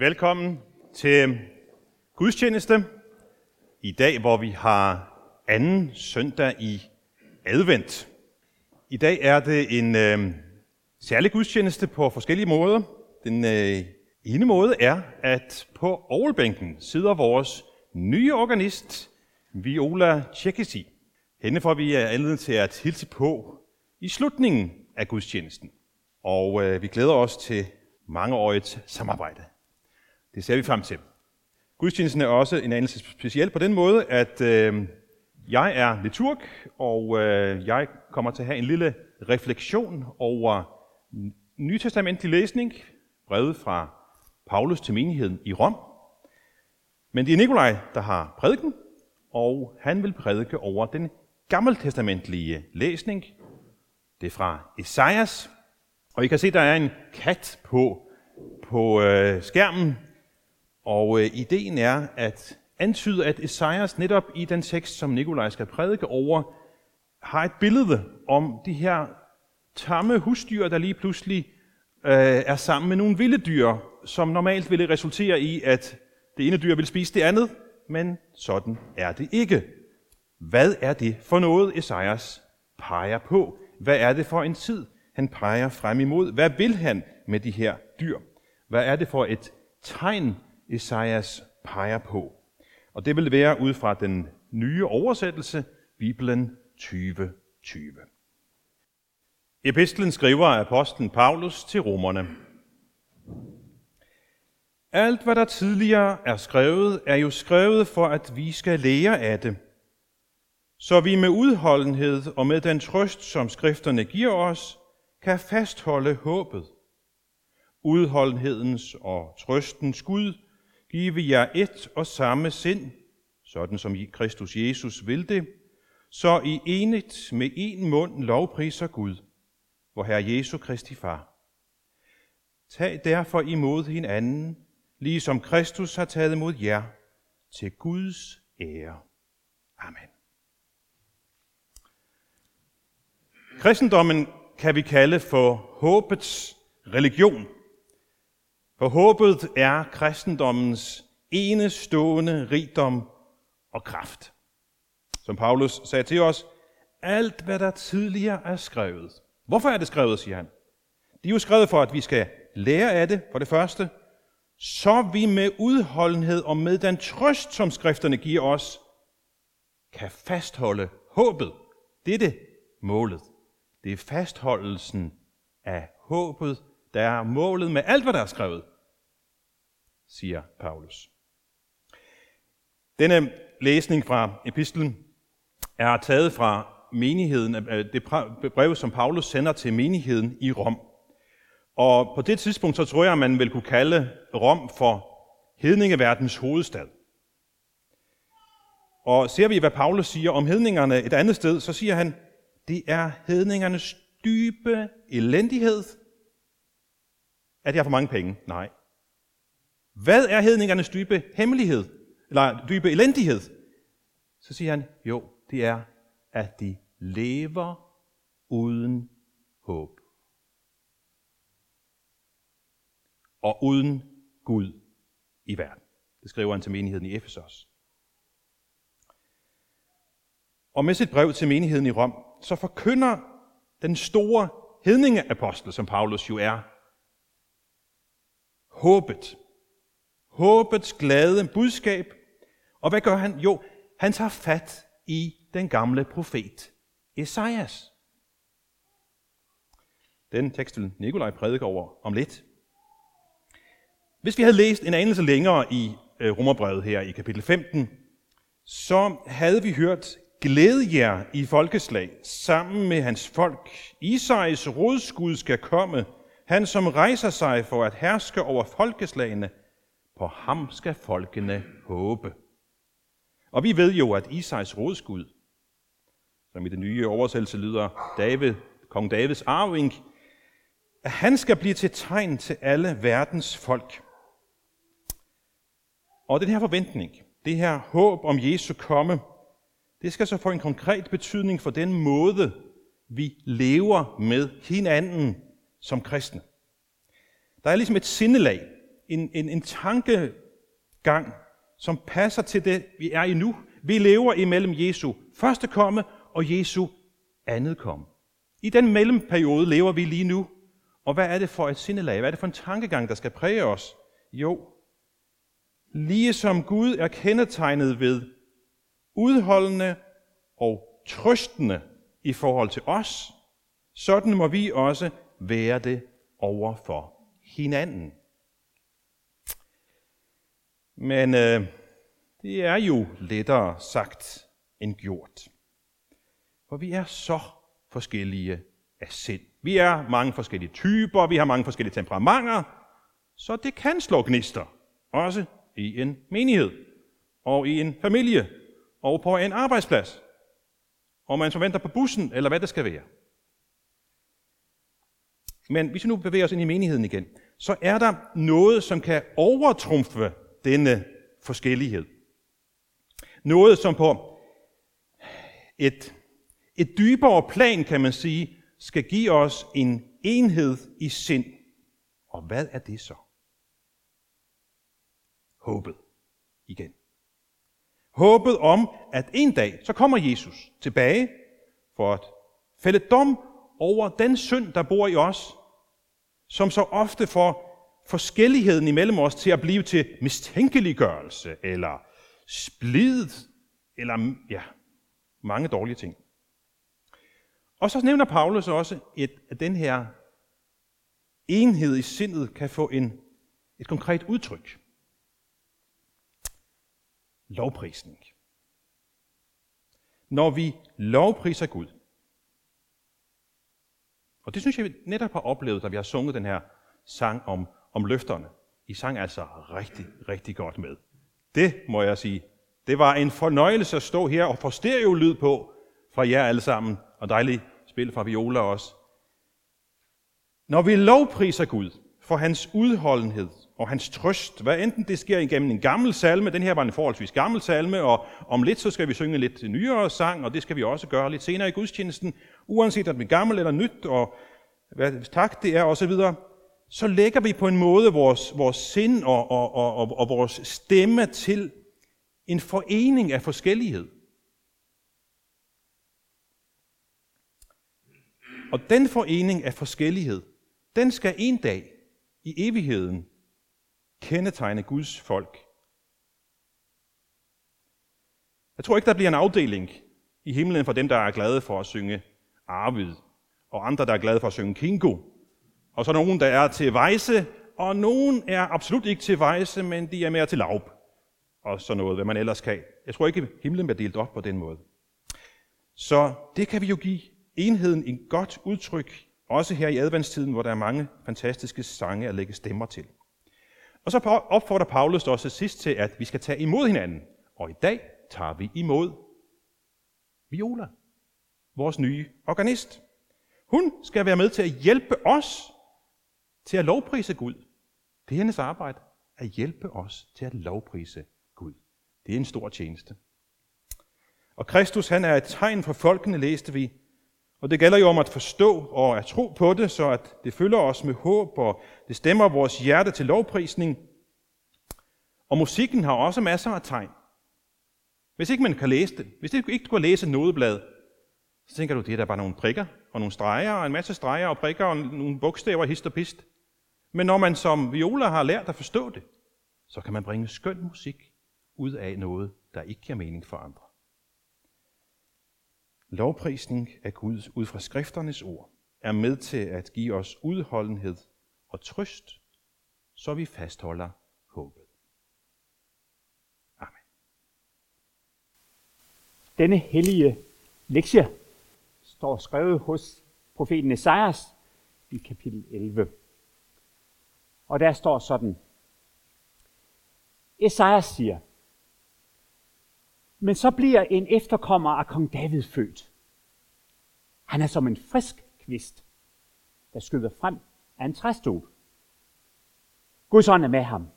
Velkommen til gudstjeneste i dag, hvor vi har anden søndag i advent. I dag er det en øh, særlig gudstjeneste på forskellige måder. Den øh, ene måde er, at på overbænken sidder vores nye organist, Viola Tjekisi. Hende får vi øh, anledning til at hilse på i slutningen af gudstjenesten. Og øh, vi glæder os til mangeårigt samarbejde. Det ser vi frem til. Gudstjenesten er også en anelse speciel på den måde, at øh, jeg er liturg, og øh, jeg kommer til at have en lille refleksion over nytestamentlig læsning, brevet fra Paulus til menigheden i Rom. Men det er Nikolaj, der har prædiken, og han vil prædike over den gammeltestamentlige læsning. Det er fra Esajas, og I kan se, der er en kat på, på øh, skærmen, og øh, ideen er at antyde, at Esajas netop i den tekst, som Nikolaj skal prædike over, har et billede om de her tamme husdyr, der lige pludselig øh, er sammen med nogle vilde dyr, som normalt ville resultere i, at det ene dyr vil spise det andet, men sådan er det ikke. Hvad er det for noget, Esajas peger på? Hvad er det for en tid, han peger frem imod? Hvad vil han med de her dyr? Hvad er det for et tegn, Esajas peger på? Og det vil være ud fra den nye oversættelse, Bibelen 2020. Epistlen skriver apostlen Paulus til romerne. Alt, hvad der tidligere er skrevet, er jo skrevet for, at vi skal lære af det, så vi med udholdenhed og med den trøst, som skrifterne giver os, kan fastholde håbet. Udholdenhedens og trøstens Gud give jer et og samme sind, sådan som Kristus Jesus vil det, så I enigt med en mund lovpriser Gud, hvor Herre Jesu Kristi Far. Tag derfor imod hinanden, ligesom Kristus har taget imod jer, til Guds ære. Amen. Kristendommen kan vi kalde for håbets religion. For håbet er kristendommens enestående rigdom og kraft. Som Paulus sagde til os, alt hvad der tidligere er skrevet. Hvorfor er det skrevet, siger han? Det er jo skrevet for, at vi skal lære af det, for det første, så vi med udholdenhed og med den trøst, som skrifterne giver os, kan fastholde håbet. Det er det målet. Det er fastholdelsen af håbet, der er målet med alt, hvad der er skrevet, siger Paulus. Denne læsning fra epistlen er taget fra menigheden, det brev, som Paulus sender til menigheden i Rom. Og på det tidspunkt, så tror jeg, man vil kunne kalde Rom for hedningeverdens hovedstad. Og ser vi, hvad Paulus siger om hedningerne et andet sted, så siger han, det er hedningernes dybe elendighed, at jeg har for mange penge. Nej. Hvad er hedningernes dybe hemmelighed? Eller dybe elendighed? Så siger han, jo, det er, at de lever uden håb. Og uden Gud i verden. Det skriver han til menigheden i Efesos. Og med sit brev til menigheden i Rom, så forkynder den store hedningeapostel, som Paulus jo er, håbet. Håbets glade budskab. Og hvad gør han? Jo, han tager fat i den gamle profet Esajas. Den tekst vil Nikolaj prædike over om lidt. Hvis vi havde læst en anelse længere i øh, Romerbrevet her i kapitel 15, så havde vi hørt glæde jer i folkeslag sammen med hans folk. Isais rådskud skal komme, han som rejser sig for at herske over folkeslagene. På ham skal folkene håbe. Og vi ved jo, at Isais rådskud, som i den nye oversættelse lyder David, kong Davids arving, at han skal blive til tegn til alle verdens folk. Og den her forventning, det her håb om Jesu komme, det skal så få en konkret betydning for den måde, vi lever med hinanden som kristne. Der er ligesom et sindelag en, en, en tankegang, som passer til det, vi er i nu. Vi lever imellem Jesu første komme og Jesu andet komme. I den mellemperiode lever vi lige nu. Og hvad er det for et sindelag? Hvad er det for en tankegang, der skal præge os? Jo, lige som Gud er kendetegnet ved udholdende og trøstende i forhold til os, sådan må vi også være det over for hinanden. Men øh, det er jo lettere sagt end gjort. For vi er så forskellige af sind. Vi er mange forskellige typer, vi har mange forskellige temperamenter, så det kan slå gnister, også i en menighed, og i en familie, og på en arbejdsplads, og man forventer venter på bussen, eller hvad det skal være. Men hvis vi nu bevæger os ind i menigheden igen, så er der noget, som kan overtrumfe denne forskellighed. Noget, som på et, et dybere plan, kan man sige, skal give os en enhed i sind. Og hvad er det så? Håbet igen. Håbet om, at en dag, så kommer Jesus tilbage for at fælde dom over den synd, der bor i os, som så ofte får forskelligheden imellem os til at blive til mistænkeliggørelse, eller splid, eller ja, mange dårlige ting. Og så nævner Paulus også, et, at den her enhed i sindet kan få en, et konkret udtryk. Lovprisning. Når vi lovpriser Gud, og det synes jeg, vi netop har oplevet, da vi har sunget den her sang om, om løfterne. I sang altså rigtig, rigtig godt med. Det må jeg sige. Det var en fornøjelse at stå her og få stereo-lyd på fra jer alle sammen, og dejligt spil fra viola også. Når vi lovpriser Gud for hans udholdenhed og hans trøst, hvad enten det sker igennem en gammel salme, den her var en forholdsvis gammel salme, og om lidt så skal vi synge lidt nyere sang, og det skal vi også gøre lidt senere i gudstjenesten, uanset om det er gammel eller nyt, og hvad tak det er osv., så lægger vi på en måde vores, vores sind og, og, og, og vores stemme til en forening af forskellighed. Og den forening af forskellighed, den skal en dag i evigheden kendetegne Guds folk. Jeg tror ikke, der bliver en afdeling i himlen for dem, der er glade for at synge Arvid, og andre, der er glade for at synge Kingo. Og så nogen, der er til vejse, og nogen er absolut ikke til vejse, men de er mere til lav. Og så noget, hvad man ellers kan. Jeg tror ikke, himlen bliver delt op på den måde. Så det kan vi jo give enheden en godt udtryk, også her i adventstiden, hvor der er mange fantastiske sange at lægge stemmer til. Og så opfordrer Paulus også sidst til, at vi skal tage imod hinanden. Og i dag tager vi imod Viola, vores nye organist. Hun skal være med til at hjælpe os til at lovprise Gud. Det er hendes arbejde at hjælpe os til at lovprise Gud. Det er en stor tjeneste. Og Kristus, han er et tegn for folkene, læste vi. Og det gælder jo om at forstå og at tro på det, så at det fylder os med håb, og det stemmer vores hjerte til lovprisning. Og musikken har også masser af tegn. Hvis ikke man kan læse det, hvis ikke du kan læse nodeblad, så tænker du, det er da bare nogle prikker og nogle streger, og en masse streger og prikker og nogle bogstaver, hist og pist. Men når man som viola har lært at forstå det, så kan man bringe skøn musik ud af noget, der ikke giver mening for andre. Lovprisning af Gud ud fra skrifternes ord er med til at give os udholdenhed og trøst, så vi fastholder håbet. Amen. Denne hellige lektie står skrevet hos profeten Esajas i kapitel 11. Og der står sådan, Esajas siger, men så bliver en efterkommer af kong David født. Han er som en frisk kvist, der skyder frem af en træstol. Guds ånd er med ham.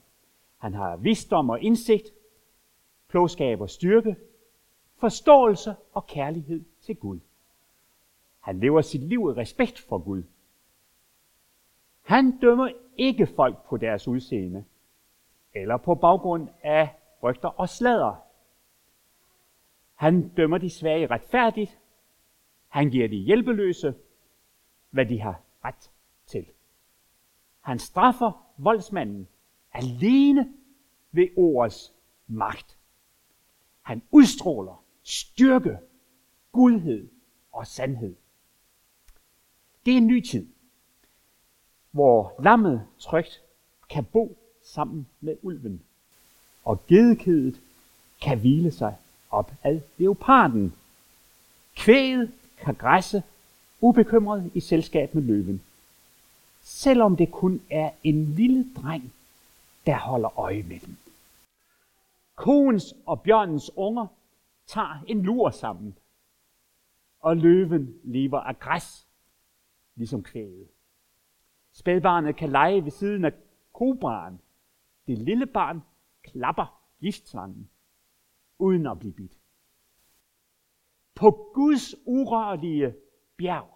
Han har visdom og indsigt, klogskab og styrke, forståelse og kærlighed til Gud. Han lever sit liv i respekt for Gud. Han dømmer ikke folk på deres udseende, eller på baggrund af rygter og sladder. Han dømmer de svage retfærdigt. Han giver de hjælpeløse, hvad de har ret til. Han straffer voldsmanden alene ved ordets magt. Han udstråler styrke, gudhed og sandhed. Det er en ny tid, hvor lammet trygt kan bo sammen med ulven, og gedekædet kan hvile sig op ad leoparden. Kvæget kan græsse ubekymret i selskab med løven, selvom det kun er en lille dreng, der holder øje med dem. Koens og bjørnens unger tager en lur sammen, og løven lever af græs, ligesom kvæget. Spædbarnet kan lege ved siden af kobraen. Det lille barn klapper giftslangen, uden at blive bidt. På Guds urørlige bjerg,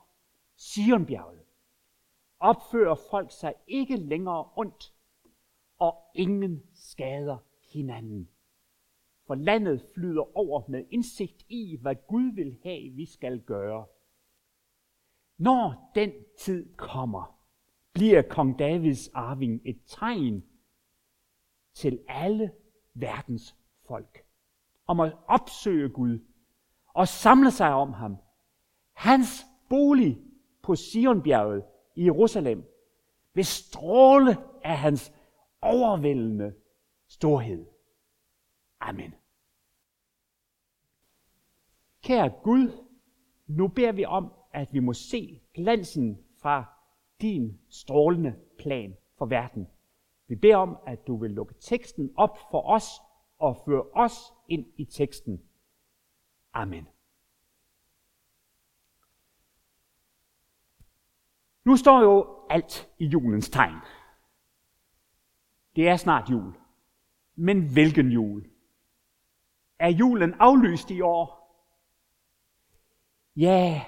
Sionbjerget, opfører folk sig ikke længere ondt, og ingen skader hinanden. For landet flyder over med indsigt i, hvad Gud vil have, vi skal gøre. Når den tid kommer, bliver kong Davids arving et tegn til alle verdens folk om at opsøge Gud og samle sig om ham. Hans bolig på Sionbjerget i Jerusalem vil stråle af hans overvældende storhed. Amen. Kære Gud, nu beder vi om, at vi må se glansen fra din strålende plan for verden. Vi beder om, at du vil lukke teksten op for os og føre os ind i teksten. Amen. Nu står jo alt i julens tegn. Det er snart jul. Men hvilken jul? Er julen aflyst i år? Ja,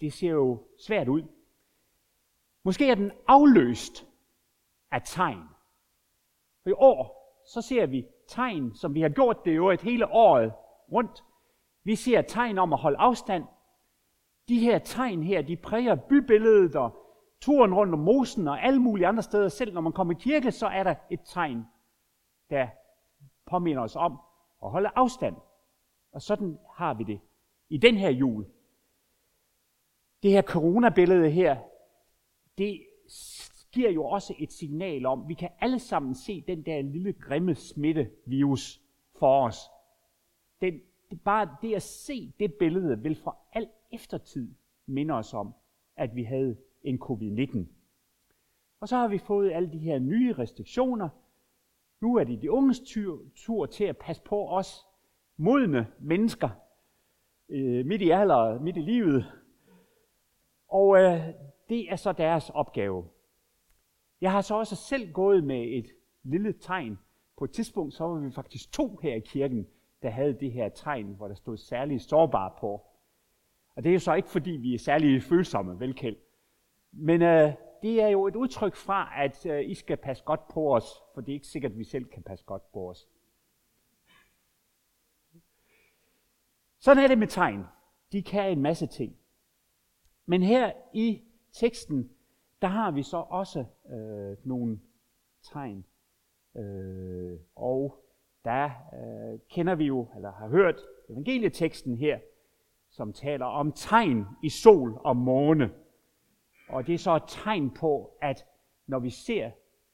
det ser jo svært ud. Måske er den afløst af tegn. For i år, så ser vi tegn, som vi har gjort det jo et hele året rundt. Vi ser tegn om at holde afstand. De her tegn her, de præger bybilledet og turen rundt om mosen og alle mulige andre steder. Selv når man kommer i kirke, så er der et tegn, der påminner os om at holde afstand. Og sådan har vi det i den her jul. Det her coronabillede her, det giver jo også et signal om, vi kan alle sammen se den der lille grimme smittevirus for os. Den, det, bare det at se det billede vil for al eftertid minde os om, at vi havde en covid-19. Og så har vi fået alle de her nye restriktioner. Nu er det de unges tur, tur til at passe på os modne mennesker øh, midt i alderen, midt i livet. Og øh, det er så deres opgave. Jeg har så også selv gået med et lille tegn. På et tidspunkt så var vi faktisk to her i kirken, der havde det her tegn, hvor der stod særligt sårbare på. Og det er jo så ikke, fordi vi er særlig følsomme, velkendt. Men øh, det er jo et udtryk fra, at øh, I skal passe godt på os, for det er ikke sikkert, at vi selv kan passe godt på os. Sådan er det med tegn. De kan en masse ting. Men her i teksten, der har vi så også øh, nogle tegn. Øh, og der øh, kender vi jo, eller har hørt evangelieteksten her, som taler om tegn i sol og måne. Og det er så et tegn på, at når vi ser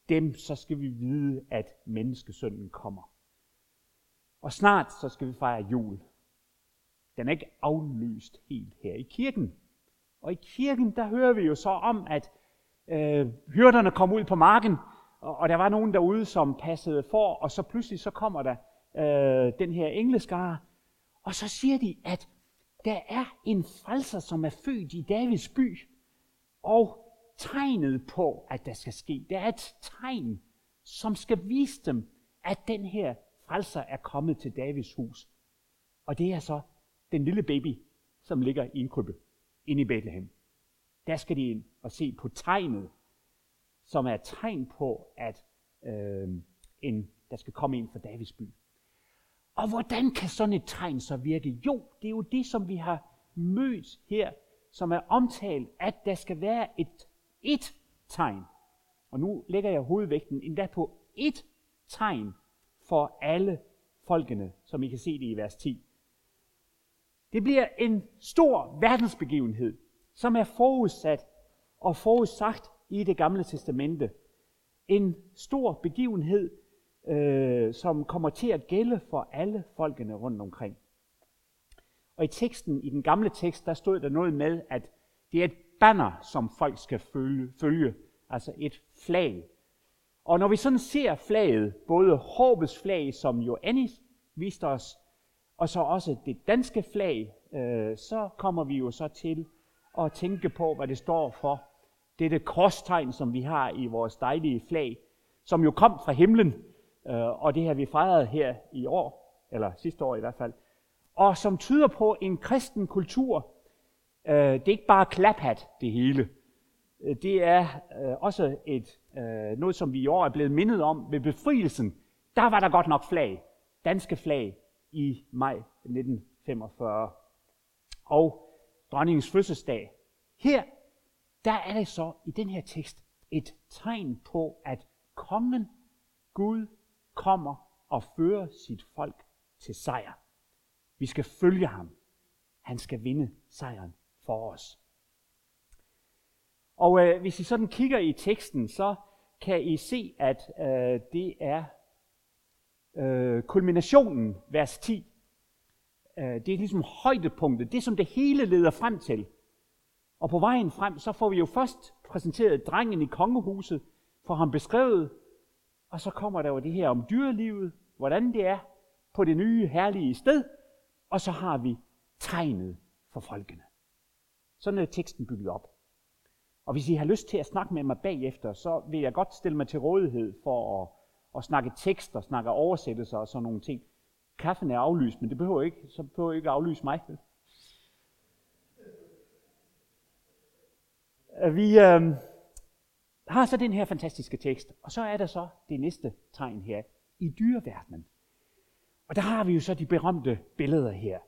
dem, så skal vi vide, at menneskesønnen kommer. Og snart så skal vi fejre jul. Den er ikke aflyst helt her i kirken. Og i kirken, der hører vi jo så om, at øh, hyrderne kom ud på marken, og, og der var nogen derude, som passede for, og så pludselig så kommer der øh, den her engleskare, og så siger de, at der er en frelser, som er født i Davids by, og tegnet på, at der skal ske. Der er et tegn, som skal vise dem, at den her frelser er kommet til Davids hus. Og det er så den lille baby, som ligger i en krybbe ind i Bethlehem. Der skal de ind og se på tegnet, som er et tegn på, at øh, en der skal komme ind fra Davids by. Og hvordan kan sådan et tegn så virke? Jo, det er jo det, som vi har mødt her, som er omtalt, at der skal være et, et tegn. Og nu lægger jeg hovedvægten endda på et tegn for alle folkene, som I kan se det i vers 10. Det bliver en stor verdensbegivenhed, som er forudsat og forudsagt i det gamle testamente. En stor begivenhed, øh, som kommer til at gælde for alle folkene rundt omkring. Og i teksten, i den gamle tekst, der stod der noget med, at det er et banner, som folk skal følge, følge altså et flag. Og når vi sådan ser flaget, både håbets flag, som Johannes viste os, og så også det danske flag, øh, så kommer vi jo så til at tænke på, hvad det står for. Dette korstegn, som vi har i vores dejlige flag, som jo kom fra himlen, øh, og det har vi fejret her i år, eller sidste år i hvert fald, og som tyder på en kristen kultur. Øh, det er ikke bare klaphat, det hele. Øh, det er øh, også et, øh, noget, som vi i år er blevet mindet om ved befrielsen. Der var der godt nok flag, danske flag, i maj 1945. Og dronningens fødselsdag. Her, der er det så i den her tekst et tegn på, at kongen, Gud, kommer og fører sit folk til sejr. Vi skal følge ham. Han skal vinde sejren for os. Og øh, hvis I sådan kigger i teksten, så kan I se, at øh, det er øh, kulminationen, vers 10. Øh, det er ligesom højdepunktet, det som det hele leder frem til. Og på vejen frem, så får vi jo først præsenteret drengen i kongehuset, får ham beskrevet, og så kommer der jo det her om dyrelivet, hvordan det er på det nye herlige sted, og så har vi tegnet for folkene. Sådan er teksten bygget op. Og hvis I har lyst til at snakke med mig bagefter, så vil jeg godt stille mig til rådighed for at, at snakke tekster, snakke oversættelser og sådan nogle ting. Kaffen er aflyst, men det behøver ikke, så behøver ikke aflyse mig. Øh, vi øh, har så den her fantastiske tekst, og så er der så det næste tegn her i dyreverdenen. Og der har vi jo så de berømte billeder her,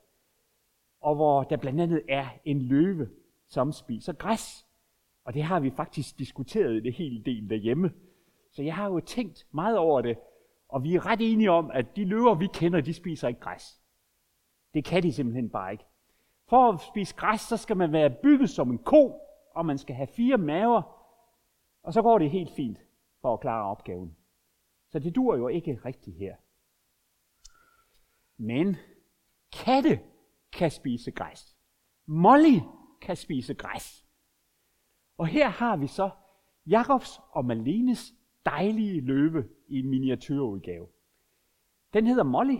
og hvor der blandt andet er en løve, som spiser græs. Og det har vi faktisk diskuteret det hele del derhjemme. Så jeg har jo tænkt meget over det, og vi er ret enige om, at de løver, vi kender, de spiser ikke græs. Det kan de simpelthen bare ikke. For at spise græs, så skal man være bygget som en ko, og man skal have fire maver, og så går det helt fint for at klare opgaven. Så det dur jo ikke rigtigt her. Men katte kan spise græs. Molly kan spise græs. Og her har vi så Jakobs og Malenes dejlige løve i miniatyrudgave. Den hedder Molly,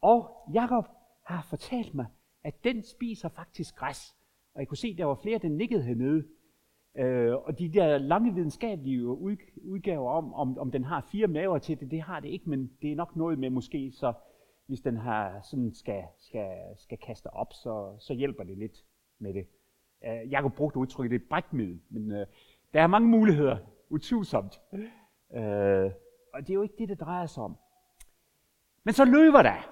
og Jakob har fortalt mig, at den spiser faktisk græs. Og jeg kunne se, at der var flere, der nikkede hernede. Øh, og de der lange videnskabelige udgaver om, om, om den har fire maver til det, det har det ikke, men det er nok noget med måske, så hvis den har sådan skal, skal, skal kaste op, så, så hjælper det lidt med det. Uh, Jakob brugte udtrykket et brækmiddel, men øh, der er mange muligheder, utvivlsomt. Øh, og det er jo ikke det, det drejer sig om. Men så løber der.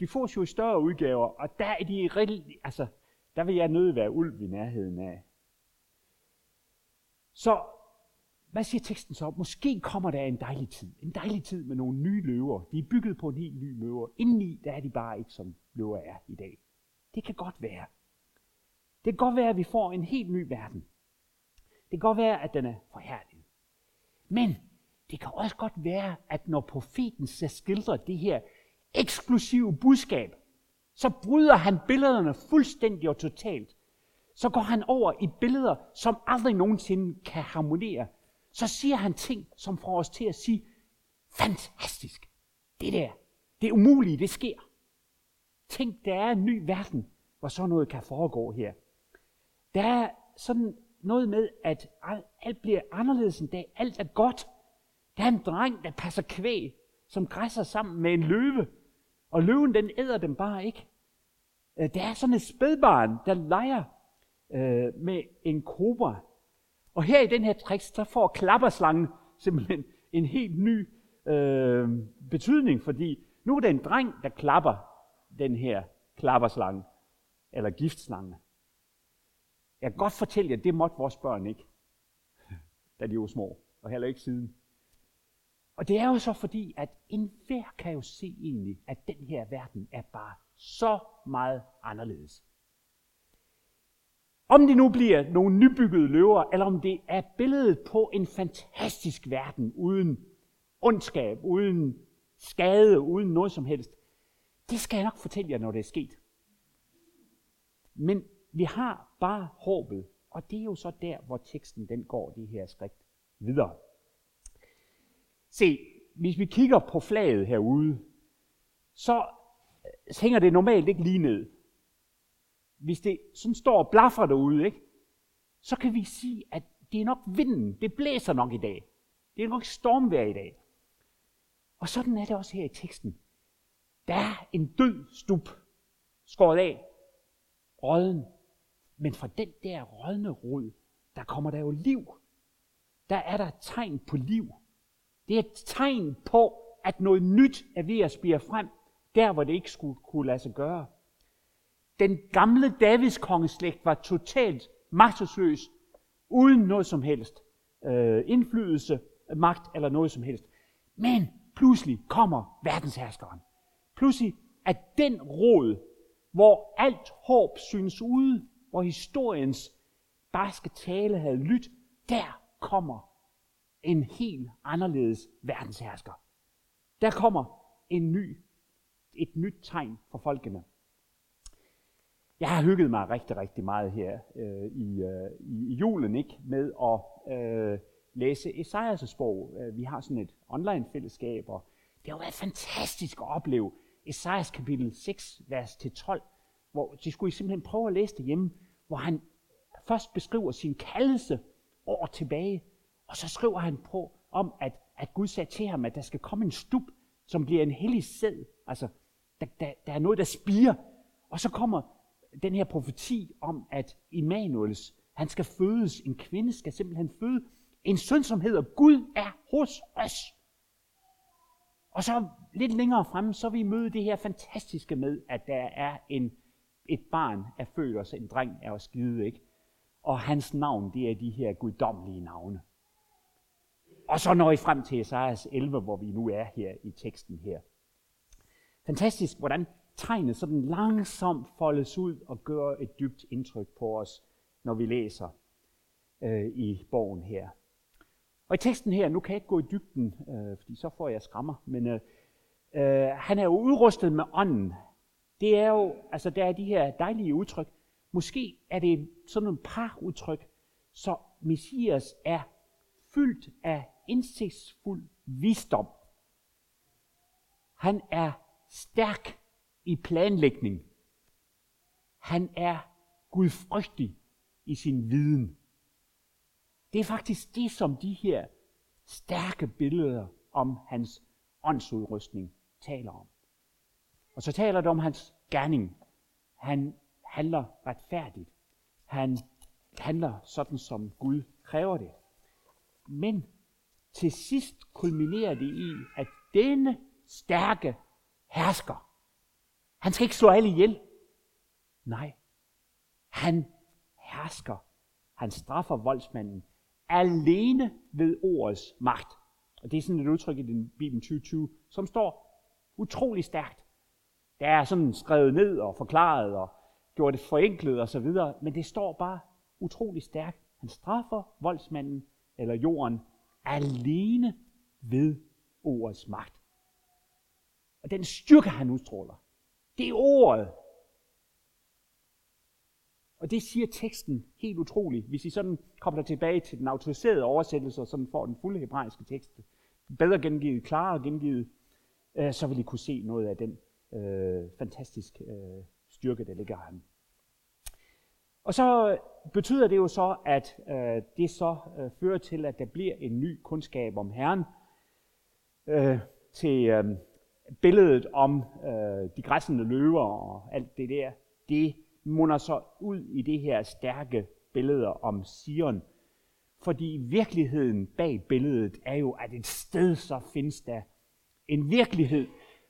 De får jo i større udgaver, og der er de rigtig, altså, der vil jeg nødt være ulv i nærheden af. Så hvad siger teksten så? Måske kommer der en dejlig tid. En dejlig tid med nogle nye løver. De er bygget på en helt ny løver. Indeni, der er de bare ikke, som løver er i dag. Det kan godt være. Det kan godt være, at vi får en helt ny verden. Det kan godt være, at den er forhærdet. Men det kan også godt være, at når profeten så skildrer det her eksklusive budskab, så bryder han billederne fuldstændig og totalt. Så går han over i billeder, som aldrig nogensinde kan harmonere så siger han ting, som får os til at sige, fantastisk, det der, det umulige, det sker. Tænk, der er en ny verden, hvor sådan noget kan foregå her. Der er sådan noget med, at alt bliver anderledes en dag. Alt er godt. Der er en dreng, der passer kvæg, som græsser sammen med en løve. Og løven, den æder dem bare ikke. Øh, der er sådan et spædbarn, der leger øh, med en kobra. Og her i den her tekst, så får klapperslangen simpelthen en helt ny øh, betydning, fordi nu er det en dreng, der klapper den her klapperslange, eller giftslange. Jeg kan godt fortælle jer, det måtte vores børn ikke, da de var små, og heller ikke siden. Og det er jo så fordi, at enhver kan jo se egentlig, at den her verden er bare så meget anderledes. Om det nu bliver nogle nybyggede løver, eller om det er billedet på en fantastisk verden uden ondskab, uden skade, uden noget som helst, det skal jeg nok fortælle jer, når det er sket. Men vi har bare håbet, og det er jo så der, hvor teksten den går det her skridt videre. Se, hvis vi kigger på flaget herude, øh, så hænger det normalt ikke lige ned. Hvis det sådan står og blaffer derude, ikke, så kan vi sige, at det er nok vinden. Det blæser nok i dag. Det er nok stormvejr i dag. Og sådan er det også her i teksten. Der er en død stup, skåret af, råden. Men fra den der rådne rod, der kommer der jo liv. Der er der tegn på liv. Det er et tegn på, at noget nyt er ved at spire frem, der hvor det ikke skulle kunne lade sig gøre. Den gamle Davids kongeslægt var totalt magtesløs, uden noget som helst øh, indflydelse, magt eller noget som helst. Men pludselig kommer verdensherskeren. Pludselig er den råd, hvor alt håb synes ude, hvor historiens barske tale havde lyttet, der kommer en helt anderledes verdenshersker. Der kommer en ny, et nyt tegn for folkene. Jeg har hygget mig rigtig, rigtig meget her øh, i, øh, i julen ikke med at øh, læse Esajas bog. Øh, vi har sådan et online fællesskab, og det har været fantastisk at opleve Esajas kapitel 6, vers til 12, hvor de skulle simpelthen prøve at læse det hjemme, hvor han først beskriver sin kaldelse år tilbage, og så skriver han på om, at, at Gud sagde til ham, at der skal komme en stup, som bliver en hellig sæd. Altså, der, der, der er noget, der spiger. Og så kommer den her profeti om, at Immanuels, han skal fødes, en kvinde skal simpelthen føde en søn, som hedder Gud er hos os. Og så lidt længere fremme, så vi møde det her fantastiske med, at der er en, et barn er født os, en dreng er os givet, ikke? Og hans navn, det er de her guddommelige navne. Og så når I frem til Esajas 11, hvor vi nu er her i teksten her. Fantastisk, hvordan tegnet sådan langsomt foldes ud og gør et dybt indtryk på os, når vi læser øh, i bogen her. Og i teksten her, nu kan jeg ikke gå i dybden, øh, fordi så får jeg skrammer, men øh, øh, han er jo udrustet med ånden. Det er jo, altså der er de her dejlige udtryk. Måske er det sådan nogle par udtryk, så Messias er fyldt af indsigtsfuld visdom. Han er stærk i planlægning. Han er gudfrygtig i sin viden. Det er faktisk det, som de her stærke billeder om hans åndsudrustning taler om. Og så taler det om hans gerning. Han handler retfærdigt. Han handler sådan, som Gud kræver det. Men til sidst kulminerer det i, at denne stærke hersker, han skal ikke slå alle ihjel. Nej, han hersker. Han straffer voldsmanden alene ved ordets magt. Og det er sådan et udtryk i den Bibelen 2020, som står utrolig stærkt. Det er sådan skrevet ned og forklaret og gjort det forenklet og så videre, men det står bare utrolig stærkt. Han straffer voldsmanden eller jorden alene ved ordets magt. Og den styrke, han udstråler, det er ordet. Og det siger teksten helt utroligt. Hvis I sådan kobler tilbage til den autoriserede oversættelse, og sådan får den fulde hebraiske tekst, bedre gengivet, klarere gengivet, øh, så vil I kunne se noget af den øh, fantastiske øh, styrke, der ligger ham. Og så betyder det jo så, at øh, det så øh, fører til, at der bliver en ny kundskab om Herren. Øh, til øh, billedet om øh, de græssende løver og alt det der, det munder så ud i det her stærke billeder om Sion. Fordi virkeligheden bag billedet er jo, at et sted så findes der En virkelighed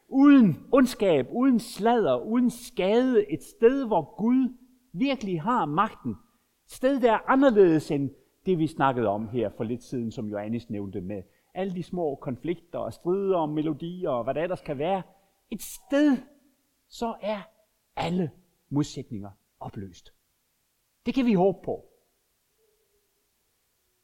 uden ondskab, uden sladder, uden skade. Et sted, hvor Gud virkelig har magten. Et sted, der er anderledes end det, vi snakkede om her for lidt siden, som Johannes nævnte med alle de små konflikter og strider om melodier og hvad der ellers kan være. Et sted, så er alle modsætninger opløst. Det kan vi håbe på.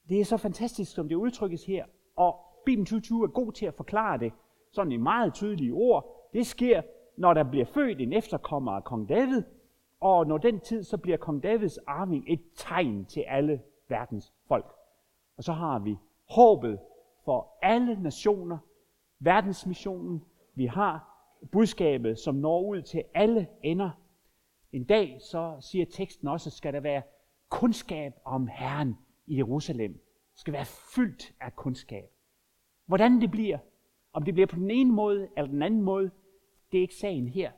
Det er så fantastisk, som det udtrykkes her, og Bibelen 2020 er god til at forklare det sådan i meget tydelige ord. Det sker, når der bliver født en efterkommer af kong David, og når den tid, så bliver kong Davids arving et tegn til alle verdens folk. Og så har vi håbet for alle nationer, verdensmissionen. Vi har budskabet, som når ud til alle ender. En dag, så siger teksten også, skal der være kundskab om Herren i Jerusalem. Skal være fyldt af kundskab. Hvordan det bliver, om det bliver på den ene måde eller den anden måde, det er ikke sagen her.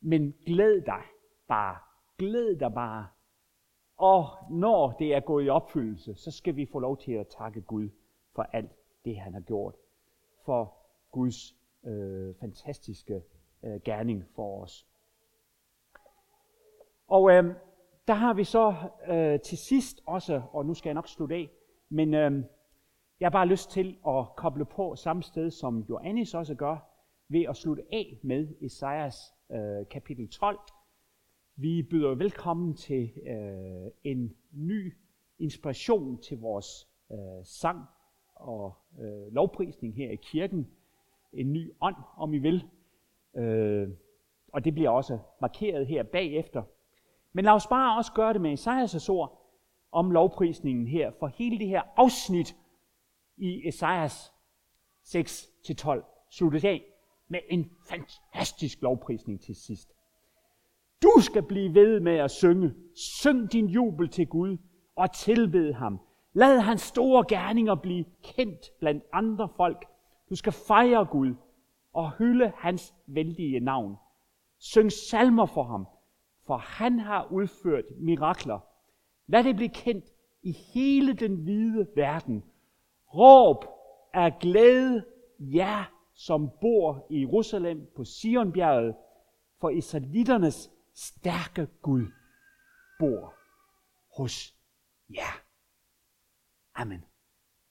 Men glæd dig bare. Glæd dig bare. Og når det er gået i opfyldelse, så skal vi få lov til at takke Gud for alt det, han har gjort. For Guds øh, fantastiske øh, gerning for os. Og øh, der har vi så øh, til sidst også, og nu skal jeg nok slutte af, men øh, jeg har bare lyst til at koble på samme sted, som Johannes også gør, ved at slutte af med Esajas øh, kapitel 12. Vi byder velkommen til øh, en ny inspiration til vores øh, sang og øh, lovprisning her i kirken. En ny ånd, om I vil. Øh, og det bliver også markeret her bagefter. Men lad os bare også gøre det med Esajas ord om lovprisningen her, for hele det her afsnit i Esajas 6-12 sluttes af med en fantastisk lovprisning til sidst. Du skal blive ved med at synge. Syng din jubel til Gud og tilbed ham. Lad hans store gerninger blive kendt blandt andre folk. Du skal fejre Gud og hylde hans vældige navn. Syng salmer for ham, for han har udført mirakler. Lad det blive kendt i hele den hvide verden – Råb af glæde, jer som bor i Jerusalem på Sionbjerget, for israelitternes stærke Gud bor hos jer. Amen.